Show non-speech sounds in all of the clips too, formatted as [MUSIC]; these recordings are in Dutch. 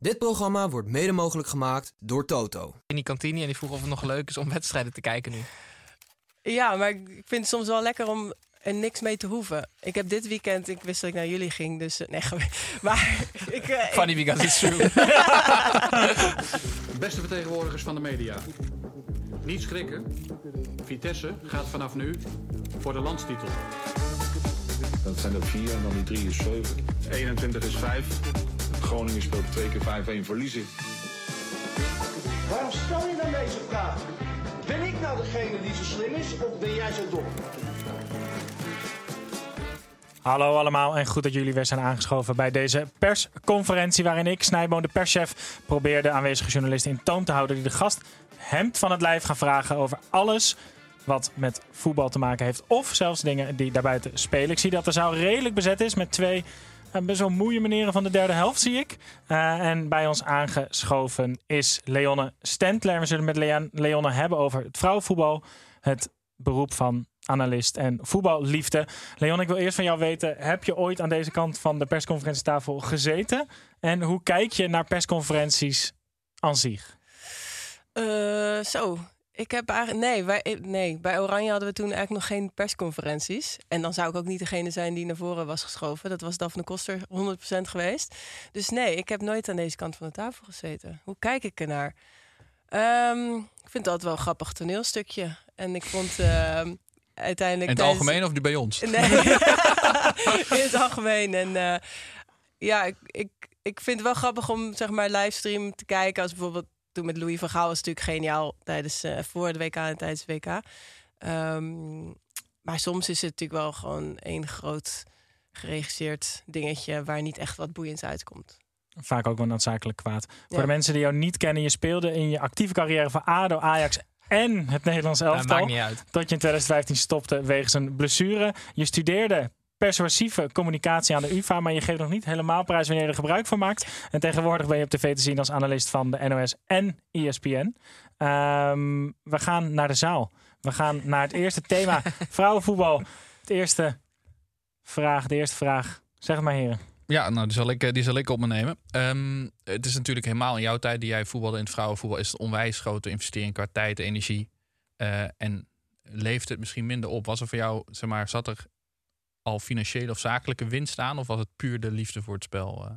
Dit programma wordt mede mogelijk gemaakt door Toto. in die kantine en die vroeg of het nog leuk is om wedstrijden te kijken nu. Ja, maar ik vind het soms wel lekker om er niks mee te hoeven. Ik heb dit weekend, ik wist dat ik naar jullie ging, dus eh, nee, [LAUGHS] maar ik, ik- Funny because it's true. [LAUGHS] Beste vertegenwoordigers van de media. Niet schrikken. Vitesse gaat vanaf nu voor de landstitel. Dat zijn er vier en dan die drie is zeven. 21 is 5. Groningen speelt twee keer 5-1 verliezen. Waarom stel je dan deze vraag? Ben ik nou degene die zo slim is of ben jij zo dom? Hallo allemaal en goed dat jullie weer zijn aangeschoven bij deze persconferentie waarin ik, Snijboon, de perschef, probeer de aanwezige journalisten in toom te houden die de gast hemd van het lijf gaan vragen over alles wat met voetbal te maken heeft of zelfs dingen die daarbuiten spelen. Ik zie dat de zaal redelijk bezet is met twee best wel moeie meneren van de derde helft, zie ik. Eh, en bij ons aangeschoven is Leonne Stentler. We zullen met Leon- Leonne hebben over het vrouwenvoetbal, het beroep van analist en voetballiefde. Leon, ik wil eerst van jou weten, heb je ooit aan deze kant van de persconferentietafel gezeten? En hoe kijk je naar persconferenties aan zich? Eh, zo. Ik heb eigenlijk. Nee, wij, nee, bij Oranje hadden we toen eigenlijk nog geen persconferenties. En dan zou ik ook niet degene zijn die naar voren was geschoven. Dat was Daphne Koster 100% geweest. Dus nee, ik heb nooit aan deze kant van de tafel gezeten. Hoe kijk ik ernaar? Ehm, ik vind dat wel een grappig toneelstukje. En ik vond ehm, uiteindelijk. In het tijdens- algemeen of nu bij ons? Nee, [LAUGHS] [LAUGHS] in het algemeen. En eh, ja, ik, ik, ik vind het wel grappig om zeg maar livestream te kijken. Als bijvoorbeeld toen met Louis van Gaal was natuurlijk geniaal tijdens eh, voor de WK en tijdens de WK. Ehm, maar soms is het natuurlijk wel gewoon één groot geregisseerd dingetje waar niet echt wat boeiends uitkomt. Vaak ook wel noodzakelijk kwaad. Voor de mensen die jou niet kennen, je speelde in je actieve carrière voor ADO, Ajax en het Nederlands Dat elftal. maakt niet uit. tot je in 2015 stopte wegens een blessure. Je studeerde persuasieve communicatie aan de UvA, maar je geeft nog niet helemaal prijs wanneer je er gebruik van maakt. En tegenwoordig ben je op tv te zien als analist van de NOS en ESPN. Ehm, we gaan naar de zaal. We gaan naar het eerste thema, [LAUGHS] vrouwenvoetbal. Het eerste vraag, de eerste vraag. Zeg het maar heren. Ja, nou, die zal ik, eh, die zal ik op me nemen. Ehm, het is natuurlijk helemaal in jouw tijd die jij voetbalde in het vrouwenvoetbal... is het onwijs grote investering qua tijd, energie. eh, en leeft het misschien minder op? Was er voor jou, zeg maar, zat er al financiële of zakelijke winst aan? Of was het puur de liefde voor het spel? eh?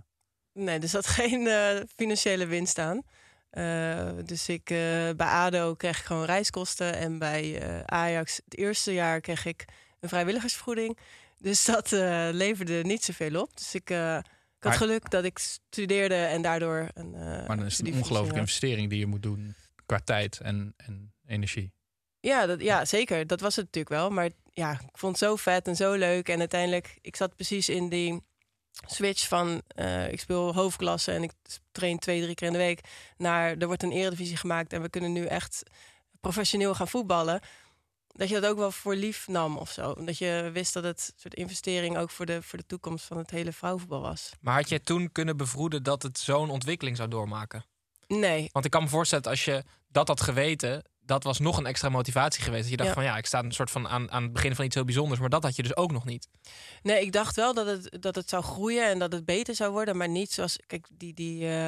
Nee, er zat [LAUGHS] geen eh, financiële winst aan. Eh, dus ik, bij ADO kreeg ik gewoon reiskosten. En bij Ajax het eerste jaar kreeg ik een vrijwilligersvergoeding. Dus dat leverde niet zoveel op. Dus ik, ik had Maar- geluk dat ik studeerde en daardoor een. maar dan is het een ongelooflijke investering die je moet doen qua tijd en, en energie. Ja, dat, ja, zeker. Dat was het natuurlijk wel. Maar ja, ik vond het zo vet en zo leuk. En uiteindelijk, ik zat precies in die switch van... eh, ik speel hoofdklasse en ik train twee, drie keer in de week... naar er wordt een eredivisie gemaakt en we kunnen nu echt professioneel gaan voetballen. Dat je dat ook wel voor lief nam of zo. Dat je wist dat het een soort investering ook voor de, voor de toekomst van het hele vrouwenvoetbal was. Maar had jij toen kunnen bevroeden dat het zo'n ontwikkeling zou doormaken? Nee, Want ik kan me voorstellen dat als je dat had geweten, dat was nog een extra motivatie geweest. Dat je dacht Ja. van ja, ik sta een soort van aan, aan het begin van iets heel bijzonders, maar dat had je dus ook nog niet. Nee, ik dacht wel dat het, dat het zou groeien en dat het beter zou worden. Maar niet zoals, kijk, die, die eh,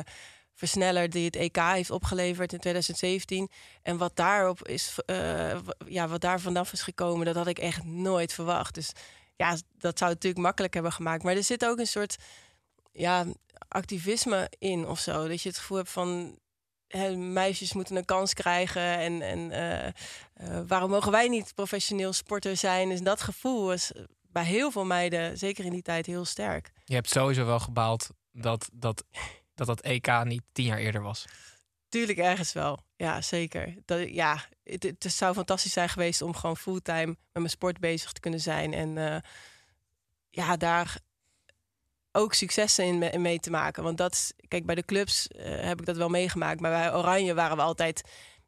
versneller die het EK heeft opgeleverd in 2017. En wat daarop is, eh, ja, wat daar vanaf is gekomen, dat had ik echt nooit verwacht. Dus ja, dat zou het natuurlijk makkelijk hebben gemaakt. Maar er zit ook een soort ja, activisme in of zo. Dat je het gevoel hebt van meisjes moeten een kans krijgen. En, en eh, eh, waarom mogen wij niet professioneel sporter zijn? Dus dat gevoel was bij heel veel meiden, zeker in die tijd, heel sterk. Je hebt sowieso wel gebaald dat dat, dat, dat EK niet tien jaar eerder was. Tuurlijk ergens wel. Ja, zeker. Dat, ja, het, het zou fantastisch zijn geweest om gewoon fulltime met mijn sport bezig te kunnen zijn. En eh, ja, daar ook successen in, me- in mee te maken. Want dat, kijk, bij de clubs eh, heb ik dat wel meegemaakt. Maar bij Oranje waren we altijd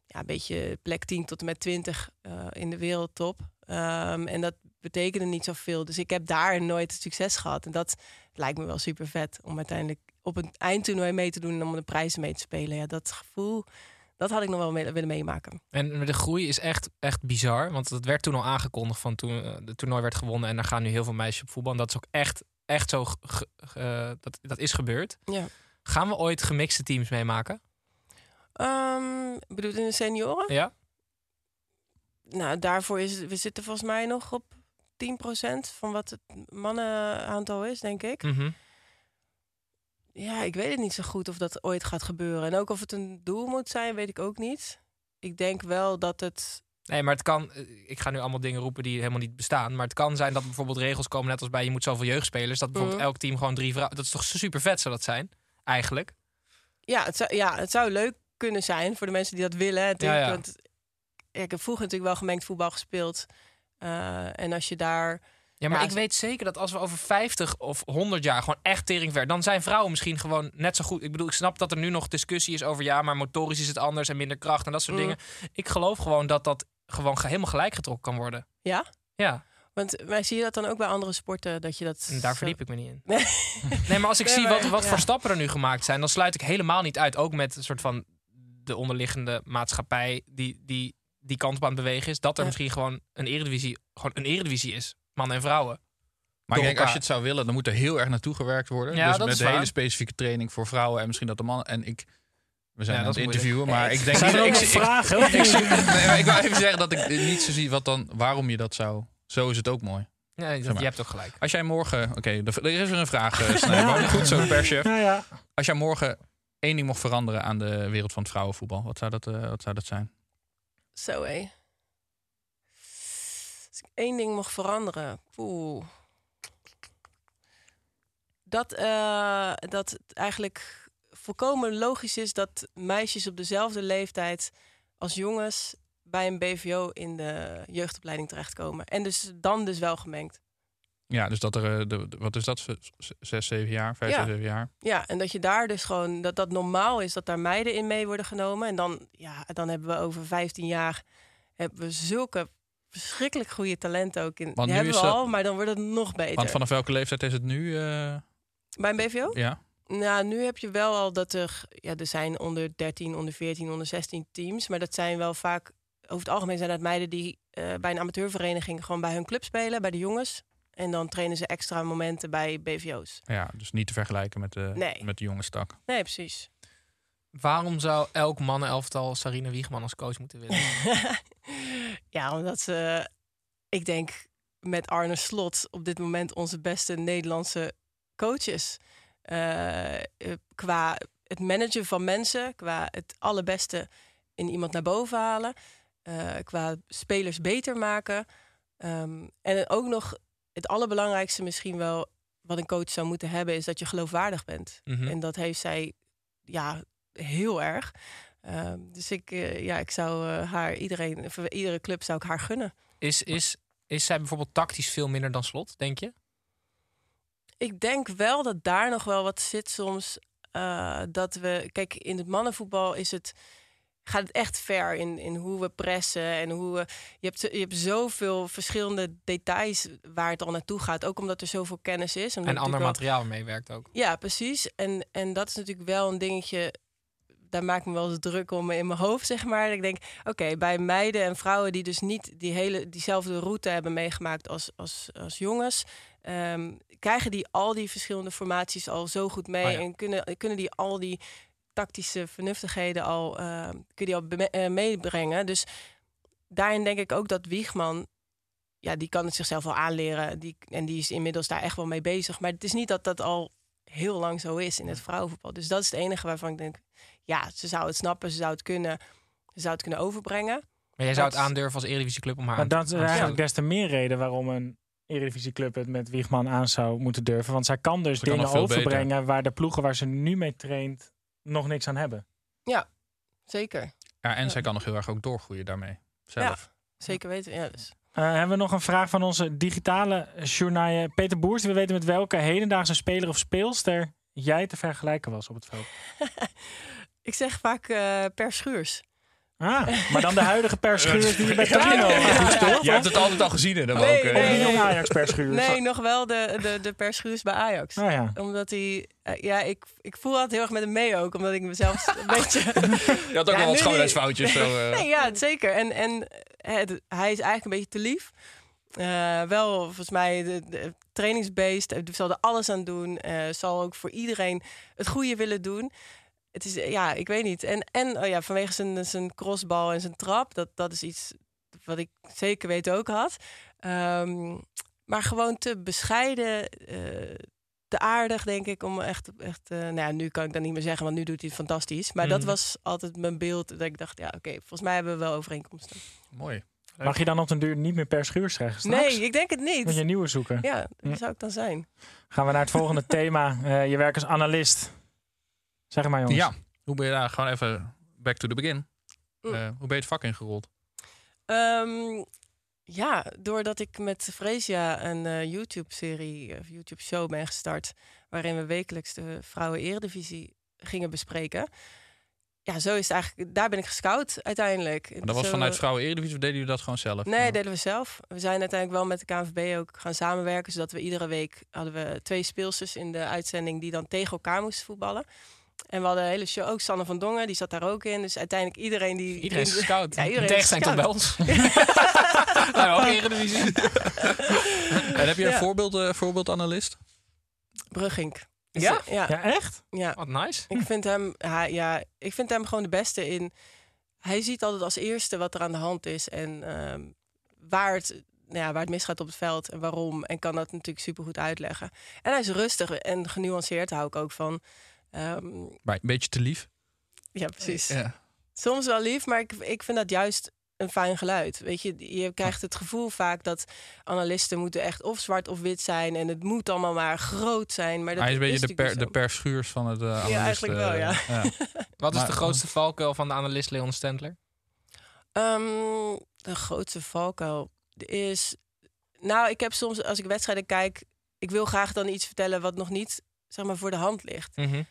ja, een beetje plek 10 tot en met 20 eh, in de wereldtop. Ehm, en dat betekende niet zoveel. Dus ik heb daar nooit succes gehad. En dat lijkt me wel super vet om uiteindelijk op een eindtoernooi mee te doen en om de prijzen mee te spelen. Ja, dat gevoel, dat had ik nog wel mee- willen meemaken. En de groei is echt, echt bizar. Want dat werd toen al aangekondigd van toen eh, de toernooi werd gewonnen. En daar gaan nu heel veel meisjes op voetbal. En dat is ook echt, echt zo. eh, dat, dat is gebeurd. Ja. Gaan we ooit gemixte teams meemaken? Ehm bedoel in de senioren? Ja. Nou, daarvoor is we zitten volgens mij nog op 10% van wat het mannenaantal is, denk ik. Mhm. Ja, ik weet het niet zo goed of dat ooit gaat gebeuren. En ook of het een doel moet zijn, weet ik ook niet. Ik denk wel dat het. Nee, maar het kan. eh, Ik ga nu allemaal dingen roepen die helemaal niet bestaan. Maar het kan zijn dat bijvoorbeeld regels komen, net als bij je moet zoveel jeugdspelers. Dat bijvoorbeeld Mhm. elk team gewoon drie vrouwen. Dat is toch super vet zou dat zijn? Eigenlijk. Ja het, zou, ja, het zou leuk kunnen zijn voor de mensen die dat willen. Natuurlijk, Ja, ja. Want ja, ik heb vroeger natuurlijk wel gemengd voetbal gespeeld. Eh, en als je daar. Ja, maar Ja, ik weet zeker dat als we over 50 of 100 jaar gewoon echt teringver, dan zijn vrouwen misschien gewoon net zo goed. Ik bedoel, ik snap dat er nu nog discussie is over ja, maar motorisch is het anders en minder kracht en dat soort Mm. dingen. Ik geloof gewoon dat dat gewoon ge- helemaal gelijk getrokken kan worden. Ja? Ja, Want maar zie je dat dan ook bij andere sporten? Dat je dat. en daar zo- verdiep ik me niet in. Nee. [LAUGHS] Nee, maar als ik Nee, zie maar- wat, wat ja. voor stappen er nu gemaakt zijn, dan sluit ik helemaal niet uit. Ook met een soort van de onderliggende maatschappij die, die die kant op aan het bewegen is. Dat er Ja. misschien gewoon een eredivisie, gewoon een eredivisie is. Mannen en vrouwen. Maar ik denk, als je het zou willen, dan moet er heel erg naartoe gewerkt worden. Ja, dus dat met is een hele specifieke training voor vrouwen en misschien dat de mannen. En ik, we zijn Ja, aan het interviewen, maar Nee, ik denk Zijn niet. er ook Ik, nog [LAUGHS] ik, vragen? ik, nee, maar ik wil even zeggen dat ik niet zo zie wat dan, waarom je dat zou. Zo is het ook mooi. Ja, dat- Zeg maar. je hebt ook gelijk. Als jij morgen, oké, er er is weer een vraag, eh Snijboom. Ja. Goed zo, perschef. Ja, ja. Als jij morgen één ding mocht veranderen aan de wereld van het vrouwenvoetbal, wat zou dat, eh, wat zou dat zijn? Zo hé. Als ik één ding mocht veranderen. Oeh. Dat, eh, dat eigenlijk volkomen logisch is dat meisjes op dezelfde leeftijd als jongens bij een BVO in de jeugdopleiding terechtkomen. En dus dan dus wel gemengd. Ja, dus dat er, eh, de, wat is dat, zes, zeven jaar, vijf, Ja. zes, zeven jaar? Ja, en dat je daar dus gewoon, dat dat normaal is dat daar meiden in mee worden genomen. En dan, ja, dan hebben we over 15 jaar hebben we zulke verschrikkelijk goede talenten ook in. Want die hebben is we dat- al, maar dan wordt het nog beter. Want vanaf welke leeftijd is het nu? eh, Bij een BVO? ja. Nou, nu heb je wel al dat er, ja, er zijn onder 13, onder 14, onder 16 teams. Maar dat zijn wel vaak, over het algemeen zijn dat meiden die eh, bij een amateurvereniging gewoon bij hun club spelen, bij de jongens. En dan trainen ze extra momenten bij BVO's. ja, dus niet te vergelijken met de, Nee. met de jonge stak. Nee, precies. Waarom zou elk mannenelftal Sarine Wiegman als coach moeten willen? [LAUGHS] ja, omdat ze, ik denk, met Arne Slot op dit moment onze beste Nederlandse coach is. Eh, qua het managen van mensen, qua het allerbeste in iemand naar boven halen, eh, qua spelers beter maken. Ehm, en ook nog het allerbelangrijkste misschien wel wat een coach zou moeten hebben, is dat je geloofwaardig bent. Mhm. En dat heeft zij ja, heel erg. Ehm, dus ik, ja, ik zou haar, iedereen, voor iedere club zou ik haar gunnen. Is, is, is zij bijvoorbeeld tactisch veel minder dan slot, denk je? Ik denk wel dat daar nog wel wat zit soms. eh, dat we, kijk, in het mannenvoetbal is het, gaat het echt ver in, in hoe we pressen en hoe we. Je hebt, je hebt zoveel verschillende details waar het al naartoe gaat. Ook omdat er zoveel kennis is. En ander wel- materiaal meewerkt ook. Ja, precies. En, en dat is natuurlijk wel een dingetje. Daar maak ik me wel eens druk om in mijn hoofd, zeg maar. Ik denk, oké, bij meiden en vrouwen die dus niet die hele, diezelfde route hebben meegemaakt als, als, als jongens, ehm, krijgen die al die verschillende formaties al zo goed mee Oh ja. en kunnen, kunnen die al die tactische vernuftigheden al, ehm, kun je die al eh, meebrengen. Dus daarin denk ik ook dat Wiegman ja, die kan het zichzelf wel aanleren. Die, en die is inmiddels daar echt wel mee bezig. Maar het is niet dat dat al heel lang zo is in het vrouwenvoetbal. Dus dat is het enige waarvan ik denk, ja, ze zou het snappen, ze zou het kunnen, ze zou het kunnen overbrengen. Maar jij zou het aandurven als Eredivisieclub om haar Maar aan te- dat is eigenlijk des te meer reden waarom een Eredivisieclub het met Wiegman aan zou moeten durven. Want zij kan dus Ze dingen overbrengen waar de ploegen waar ze nu mee traint nog niks aan hebben. Ja, zeker. Ja, en Ja. zij kan nog heel erg ook doorgroeien daarmee. Zelf. Zeker weten. Ja, dus. Eh, hebben we nog een vraag van onze digitale journaal Peter Boers. Die wil weten met welke hedendaagse speler of speelster jij te vergelijken was op het veld. [LAUGHS] Ik zeg vaak eh, per schuurs. Ah, maar dan de huidige per Schuurs die je bij [LAUGHS] Ja. Torino moest, toch? Je hebt het altijd al gezien in hem Nee, ook. hè? Of nee, nee. jong Ajax? Nee, nog wel de, de, de bij Ajax. Ah ja. Omdat hij, eh, ja, ik, ik voel altijd heel erg met hem mee ook. Omdat ik mezelf [LAUGHS] een beetje... Je had ook Ja, wel wat schoonheidsfoutjes. Zo, eh. Nee, ja, zeker. En, en het, hij is eigenlijk een beetje te lief. Eh, wel, volgens mij, de, de trainingsbeest. Hij zal er alles aan doen. eh, zal ook voor iedereen het goede willen doen. Het is, eh, ja, ik weet niet. En, en oh ja, vanwege zijn, zijn crossbal en zijn trap. Dat, dat is iets wat ik zeker weet ook had. Ehm, maar gewoon te bescheiden. eh, te aardig, denk ik, om echt... echt eh, nou ja, nu kan ik dat niet meer zeggen, want nu doet hij het fantastisch. Maar dat Mhm. was altijd mijn beeld. Dat ik dacht, ja, oké, volgens mij hebben we wel overeenkomsten. Mooi. Mag je dan op den duur niet meer per zeggen straks? Nee, ik denk het Moet je niet. een nieuwe zoeken? Ja, Hm. zou ik dan zijn? Gaan we naar het volgende [LAUGHS] thema. Eh, je werkt als analist. Zeg maar jongens. Ja, hoe ben je daar gewoon even back to the begin? Mm. Eh, hoe ben je het vak ingerold? Ehm, ja, doordat ik met Freesia een eh, YouTube-serie of YouTube-show ben gestart... waarin we wekelijks de vrouwen-eredivisie gingen bespreken. Ja, zo is het eigenlijk... Daar ben ik gescout uiteindelijk. Maar dat was Zo- vanuit Vrouwen Eredivisie of deden jullie dat gewoon zelf? Nee, deden we zelf. We zijn uiteindelijk wel met de KNVB ook gaan samenwerken. Zodat we iedere week hadden we twee speelsters in de uitzending die dan tegen elkaar moesten voetballen. En we hadden een hele show, ook Sanne van Dongen, die zat daar ook in. Dus uiteindelijk iedereen die... Iedereen is gescout. Ja, iedereen is tegenstelling tot bij ons. [LAUGHS] [LAUGHS] nou, ook Eredivisie. [LAUGHS] En heb je een Ja. voorbeeld, eh, voorbeeldanalist? Bruggink. Is- Ja? Ja, Ja, echt? ja. Wat nice. Ik vind hem, hij, ja, ik vind hem gewoon de beste in. Hij ziet altijd als eerste wat er aan de hand is en ehm, waar, het, nou ja, waar het misgaat op het veld en waarom. En kan dat natuurlijk supergoed uitleggen. En hij is rustig en genuanceerd, hou ik ook van. Ehm, Maar een beetje te lief. ja, precies. Ja. Soms wel lief, maar ik, ik vind dat juist een fijn geluid. Weet je, je krijgt het gevoel vaak dat analisten moeten echt of zwart of wit zijn. En het moet allemaal maar groot zijn. Maar dat Hij is een beetje de, per, de zo. per schuurs van het uh, analist, eigenlijk wel, eh, ja. [LAUGHS] Wat is Maar- de grootste valkuil van de analist Leon Stendler? Ehm, de grootste valkuil is... Nou, ik heb soms, als ik wedstrijden kijk... Ik wil graag dan iets vertellen wat nog niet zeg maar, voor de hand ligt. Mhm.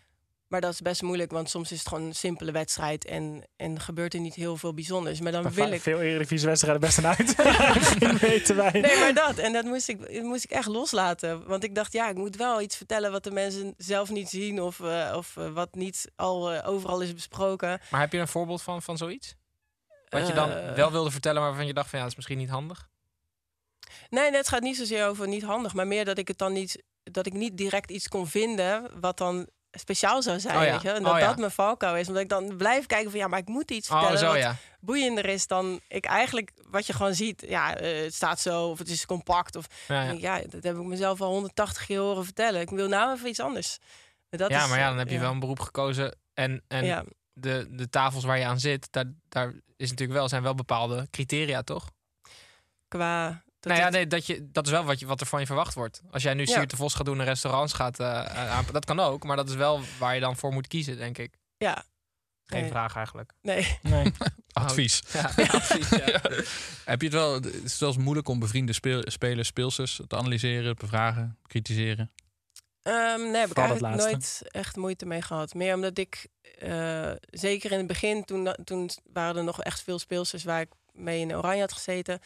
Maar dat is best moeilijk, want soms is het gewoon een simpele wedstrijd... en, en gebeurt er niet heel veel bijzonders. Maar dan Maar wil ik... Veel Eredivisie-wedstrijden best een uit. [LAUGHS] [LAUGHS] weten wij. Nee, maar dat. En dat moest ik, dat moest ik echt loslaten. Want ik dacht, ja, ik moet wel iets vertellen... wat de mensen zelf niet zien... of, eh, of eh, wat niet al eh, overal is besproken. Maar heb je een voorbeeld van, van zoiets? Wat je dan wel wilde vertellen, maar waarvan je dacht van ja, dat is misschien niet handig. Nee, nee, het gaat niet zozeer over niet handig, maar meer dat ik het dan niet, dat ik niet direct iets kon vinden wat dan speciaal zou zijn. Oh ja. weet je? En dat Oh ja. dat mijn valkuil is. Omdat ik dan blijf kijken van ja, maar ik moet iets Oh, vertellen zo wat ja. boeiender is dan ik eigenlijk wat je gewoon ziet. Ja, eh, het staat zo of het is compact of Ja, dat heb ik mezelf al 180 keer horen vertellen. Ik wil nou even iets anders. Maar Dat ja, is, maar ja, dan eh, heb je wel een beroep gekozen. En, en Ja. de, de tafels waar je aan zit, daar, daar is natuurlijk wel, zijn wel bepaalde criteria, toch? qua dat nou ja, nee, dat, je, dat is wel wat, je, wat er van je verwacht wordt. Als jij nu Ja. Siert de Vos gaat doen en restaurants gaat eh, aan, dat kan ook. Maar dat is wel waar je dan voor moet kiezen, denk ik. ja, Geen Nee. vraag eigenlijk. nee. Nee. [LAUGHS] [LAUGHS] Advies. Ja, [LAUGHS] advies, ja. Heb je het wel, het is wel eens moeilijk om bevriende speel, spelers, speelsters te analyseren, bevragen, kritiseren? Ehm, nee, heb ik eigenlijk nooit echt moeite mee gehad. Meer omdat ik, eh, zeker in het begin, toen, toen waren er nog echt veel speelsters waar ik mee in Oranje had gezeten.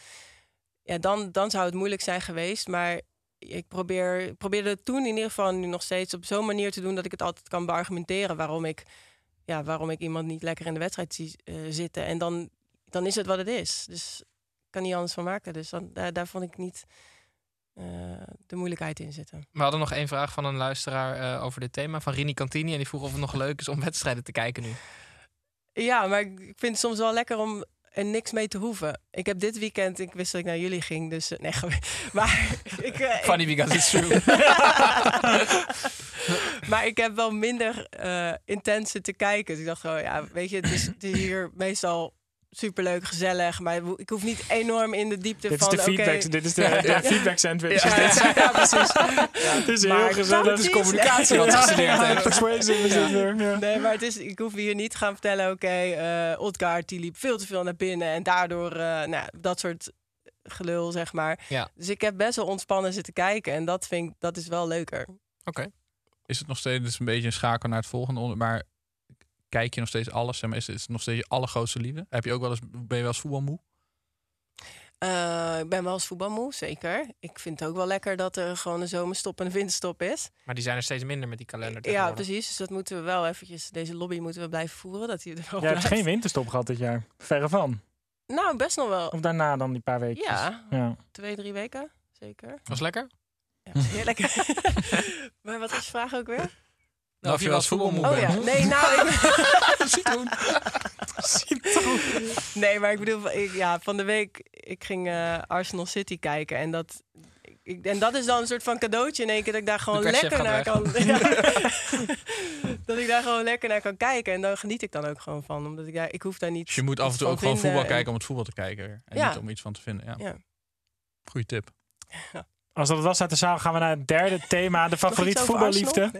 Ja, dan, dan zou het moeilijk zijn geweest. Maar ik probeer, probeerde het toen in ieder geval nu nog steeds op zo'n manier te doen dat ik het altijd kan beargumenteren waarom ik, ja, waarom ik iemand niet lekker in de wedstrijd zie eh, zitten. En dan, dan is het wat het is. Dus ik kan niet anders van maken. Dus dan, daar, daar vond ik niet eh, de moeilijkheid in zitten. We hadden nog één vraag van een luisteraar eh, over dit thema. Van Rini Cantini. En die vroeg of het nog leuk is om wedstrijden te kijken nu. Ja, maar ik vind het soms wel lekker om er niks mee te hoeven. Ik heb dit weekend, ik wist dat ik naar jullie ging, dus eh, nee, [LAUGHS] maar ik, eh, ik- Funny because it's true. [LAUGHS] maar ik heb wel minder intens te kijken. Dus ik dacht gewoon, ja, weet je, het is, het is hier meestal superleuk, gezellig. Maar ik hoef niet enorm in de diepte Dit is van... de oké, feedback, dit is de, Ja, de ja. feedback sandwich. Ja, is ja, precies. Het is heel gezellig. tactisch- communicatie wat gestudeerd heeft. Persuasive is het weer, ja. Nee, maar het is, ik hoef hier niet te gaan vertellen, oké, eh Odgaard die liep veel te veel naar binnen en daardoor, eh, nou, dat soort gelul, zeg maar. Ja. Dus ik heb best wel ontspannen zitten kijken en dat vind ik, dat is wel leuker. Oké. Is het nog steeds dus een beetje een schakel naar het volgende onder, maar kijk je nog steeds alles? Zeg maar, is het nog steeds je allergrootste liefde? Heb je ook wel eens, ben je wel eens voetbalmoe? Eh, ik ben wel eens voetbalmoe, zeker. Ik vind het ook wel lekker dat er gewoon een zomerstop en een winterstop is. Maar die zijn er steeds minder met die kalender Ja, precies. Dus dat moeten we wel eventjes, deze lobby moeten we blijven voeren. Dat hij er wel hebt geen winterstop gehad dit jaar. Verre van. Nou, best nog wel. Of daarna dan die paar weken. Ja, ja. twee, drie weken, zeker. Was lekker? Ja, was heerlijk. [LAUGHS] maar wat was je vraag ook weer? Nou, of je wel eens voetbalmoe Oh bent. ja, nee, nou... Ik... [LAUGHS] Citroen. [LAUGHS] Nee, maar ik bedoel, ik, ja, van de week, ik ging eh, Arsenal City kijken en dat... Ik, en dat is dan een soort van cadeautje in één keer dat ik daar gewoon lekker naar kan... Ja. [LAUGHS] dat ik daar gewoon lekker naar kan kijken. En daar geniet ik dan ook gewoon van. Omdat ik, daar, ik hoef daar niet Dus je moet af en toe ook gewoon voetbal en- kijken om het voetbal te kijken. En Ja. niet om iets van te vinden. Ja. Ja. Goeie tip. Als dat het was uit de zaal, gaan we naar het derde thema. De over voetballiefde. [LAUGHS]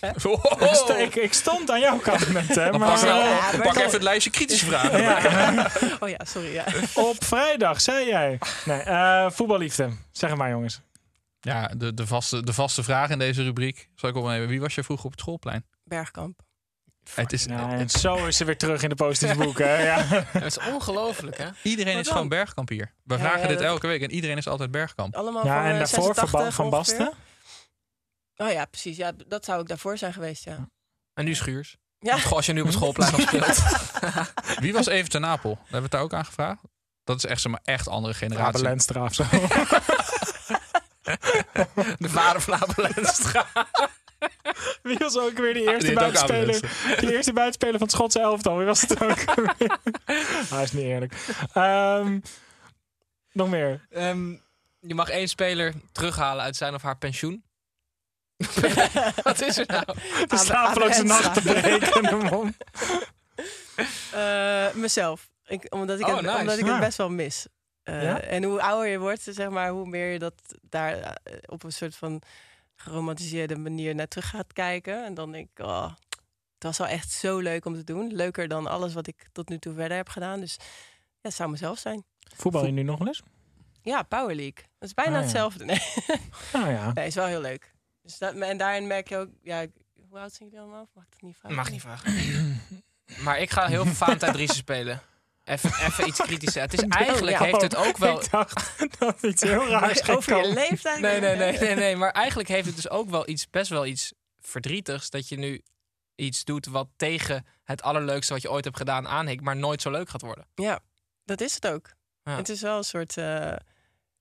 Ik st- Ik, ik stond aan jouw kant met hem. Maar, pak, wel- Ja, maar pak even het lijstje kritische vragen. ja. [LAUGHS] Oh ja, sorry. Ja. Op vrijdag, zei jij. Nee, eh, voetballiefde. Zeg het maar, jongens. Ja, de, de, vaste, de vaste vraag in deze rubriek. Zal ik opnemen. Wie was je vroeger op het schoolplein? Bergkamp. Het is, Ja, en zo is ze weer terug in de positieve [LAUGHS] boeken. Ja. [LAUGHS] Dat is ongelooflijk, hè? Iedereen is gewoon bergkamp hier. We Ja, vragen ja, dit dat- elke week en iedereen is altijd bergkamp. Allemaal ja, van en eh, daarvoor van, 86 Ba- van. Basten. Oh ja, precies. Ja, dat zou ik daarvoor zijn geweest, ja. En nu Schuurs. Ja, Goh, Als je nu op het [LAUGHS] schoolplein nog speelt. Wie was even ten Napel? Hebben we het daar ook aan gevraagd? Dat is echt, maar, echt andere generatie. Lenstra of zo. De vader van Abel Lenstra. [LAUGHS] Wie was ook weer de eerste die heeft ook buitenspeler? [LAUGHS] De eerste buitenspeler van het Schotse elftal. Wie was het ook? [LAUGHS] Hij is niet eerlijk. Ehm, nog meer. Ehm, je mag één speler terughalen uit zijn of haar pensioen. Wat is er nou? De slapeloze Abe nacht te Enstra. breken. de man. Eh, mezelf. Ik, omdat ik, Oh, het, nice. omdat ik Ja. het best wel mis. Eh, Ja? En hoe ouder je wordt, zeg maar, hoe meer je dat daar eh, op een soort van geromantiseerde manier naar terug gaat kijken. En dan denk ik, oh, het was wel echt zo leuk om te doen. Leuker dan alles wat ik tot nu toe verder heb gedaan. Dus ja, het zou mezelf zijn. Voetbal je nu nog wel eens? Ja, Power League. Dat is bijna Ah, ja. hetzelfde. Nee. [LAUGHS] Nou ja. nee, is wel heel leuk. Dus dat, en daarin merk je ook, ja, ik- hoe oud zijn jullie allemaal? Mag ik dat niet vragen? Mag niet vragen. Maar ik ga heel veel Valentijn Driessen spelen. Even, even iets kritischer. Het is [LAUGHS] eigenlijk heeft het ook wel... Ik dacht dat iets heel raars Over je leeftijd? Nee, nee, nee, nee, nee. Maar eigenlijk heeft het dus ook wel iets, best wel iets verdrietigs. Dat je nu iets doet wat tegen het allerleukste wat je ooit hebt gedaan aanhikt, maar nooit zo leuk gaat worden. Ja, dat is het ook. Ja. Het is wel een soort. eh,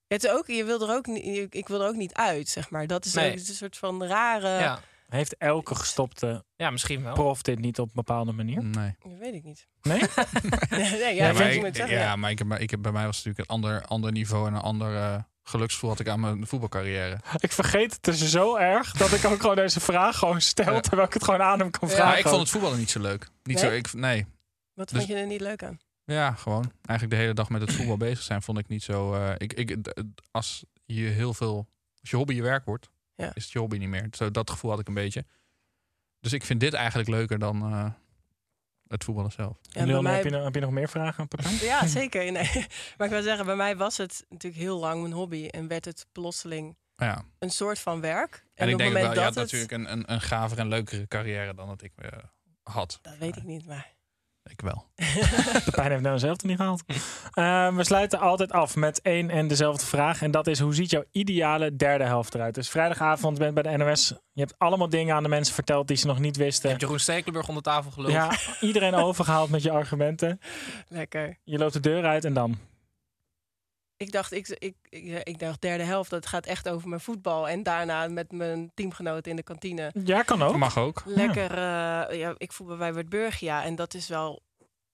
het is ook, je wil er ook niet, ik wil er ook niet uit, zeg maar. Dat is Nee. ook het is een soort van rare. Ja, Heeft elke gestopte ja misschien wel. prof dit niet op een bepaalde manier? Nee. Dat weet ik niet. Nee? [LAUGHS] nee, ja, Ja, ja, maar, ik, ik, moet ja, zeggen, maar, ik heb, ik heb, bij mij was het natuurlijk een ander, ander niveau en een ander eh, geluksgevoel had ik aan mijn voetbalcarrière. Ik vergeet het dus zo erg dat ik ook gewoon deze vraag gewoon stel Ja. terwijl ik het gewoon aan hem kan Ja, vragen. Maar ik vond het voetballen niet zo leuk. Niet Nee? zo, ik, nee. Wat dus- vond je er niet leuk aan? Ja, gewoon. Eigenlijk de hele dag met het voetbal bezig zijn vond ik niet zo. eh, ik, ik, als je heel veel. Als je hobby je werk wordt, Ja. is het je hobby niet meer. Zo, dat gevoel had ik een beetje. Dus ik vind dit eigenlijk leuker dan eh, het voetballen zelf. Ja, bij Lil, mij- heb, je, nog- heb je nog meer vragen, Pepijn? Ja, zeker. Nee. [LAUGHS] Maar ik wil zeggen, bij mij was het natuurlijk heel lang mijn hobby en werd het plotseling Ja. een soort van werk. En, op ik het denk ook moment wel, je had dat het, natuurlijk een, een, een gaver en leukere carrière dan dat ik eh, had. Dat weet ik niet, maar. Ik wel. [LAUGHS] Pepijn heeft nou zelf niet gehaald. Eh, we sluiten altijd af met één en dezelfde vraag. En dat is, hoe ziet jouw ideale derde helft eruit? Dus vrijdagavond bent bij de NOS. Je hebt allemaal dingen aan de mensen verteld die ze nog niet Je wisten. hebt Jeroen Stekelenburg onder tafel geluld. Ja, iedereen overgehaald met je argumenten. Lekker. Je loopt de deur uit en dan? Ik dacht, ik, ik, ik, ik dacht derde helft, dat gaat echt over mijn voetbal. En daarna met mijn teamgenoten in de kantine. Ja, kan ook. Mag ook. Lekker, eh, ja, ik voetbal bij Wordburgia en dat is wel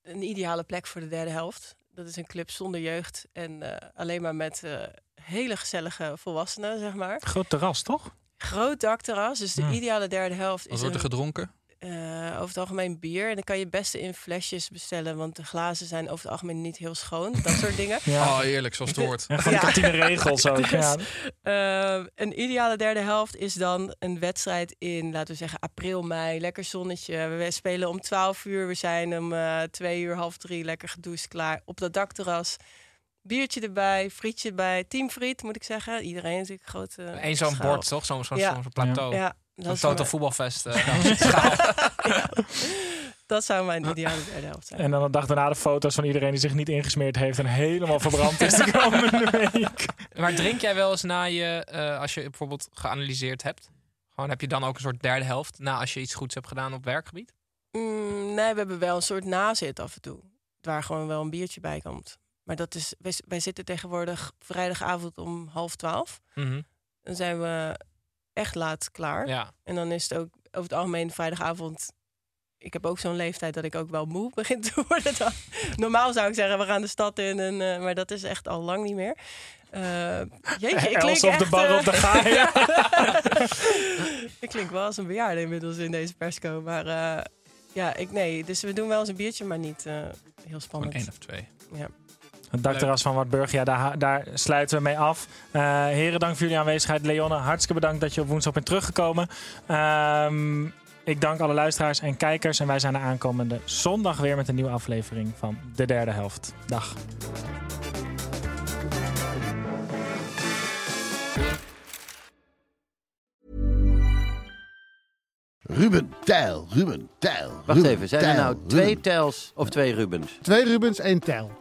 een ideale plek voor de derde helft. Dat is een club zonder jeugd en eh, alleen maar met eh, hele gezellige volwassenen, zeg maar. Groot terras, toch? Groot dakterras, dus de ideale derde helft Wat is wordt er een, gedronken? Eh, over het algemeen bier. En dan kan je het beste in flesjes bestellen, want de glazen zijn over het algemeen niet heel schoon. Dat soort dingen. [LAUGHS] Ja. Oh, eerlijk, zoals het hoort. En van Ja. kantine regels [LAUGHS] ook. Ja. Eh, een ideale derde helft is dan een wedstrijd in, laten we zeggen, april, mei. Lekker zonnetje. We spelen om 12 uur. We zijn om eh twee uur, half drie lekker gedoucht klaar op dat dakterras. Biertje erbij, frietje erbij. Teamfriet, moet ik zeggen. Iedereen natuurlijk grote Eén zo'n bord, toch? Zo'n zo'n Ja. zo'n plateau. Ja, dat, total mijn- voetbalfest. eh, [LAUGHS] [LAUGHS] dat zou mijn ideale derde helft zijn. En dan de dag daarna de foto's van iedereen die zich niet ingesmeerd heeft en helemaal verbrand is de [LAUGHS] komende week. maar drink jij wel eens na je, eh, als je bijvoorbeeld geanalyseerd hebt? Gewoon heb je dan ook een soort derde helft na als je iets goeds hebt gedaan op werkgebied? Mm, nee, we hebben wel een soort nazit af en toe. Waar gewoon wel een biertje bij komt. Maar dat is, wij, wij zitten tegenwoordig vrijdagavond om half twaalf. Mhm. Dan zijn we echt laat klaar. Ja. En dan is het ook over het algemeen vrijdagavond. Ik heb ook zo'n leeftijd dat ik ook wel moe [LAUGHS] begin te worden. Dan. Normaal zou ik zeggen, we gaan de stad in. En, eh, maar dat is echt al lang niet meer. Eh jeetje, ik [LAUGHS] klink op de echt, bar eh, op de gaai. [LAUGHS] ik klink wel als een bejaarde inmiddels in deze persco. Maar ja, ik, nee. Dus we doen wel eens een biertje, maar niet heel spannend. één of twee. Ja. Het dakterras van Wartburg, ja, daar, daar sluiten we mee af. Eh, heren, dank voor jullie aanwezigheid. Leonne, hartstikke bedankt dat je op woensdag bent teruggekomen. Ehm, ik dank alle luisteraars en kijkers. En wij zijn er aankomende zondag weer met een nieuwe aflevering van De Derde Helft. Dag. Ruben Tijl, Ruben Tijl. Wacht Ruben even, zijn er Tijl, nou twee Ruben. Tels of twee Rubens? Twee Rubens, één tel.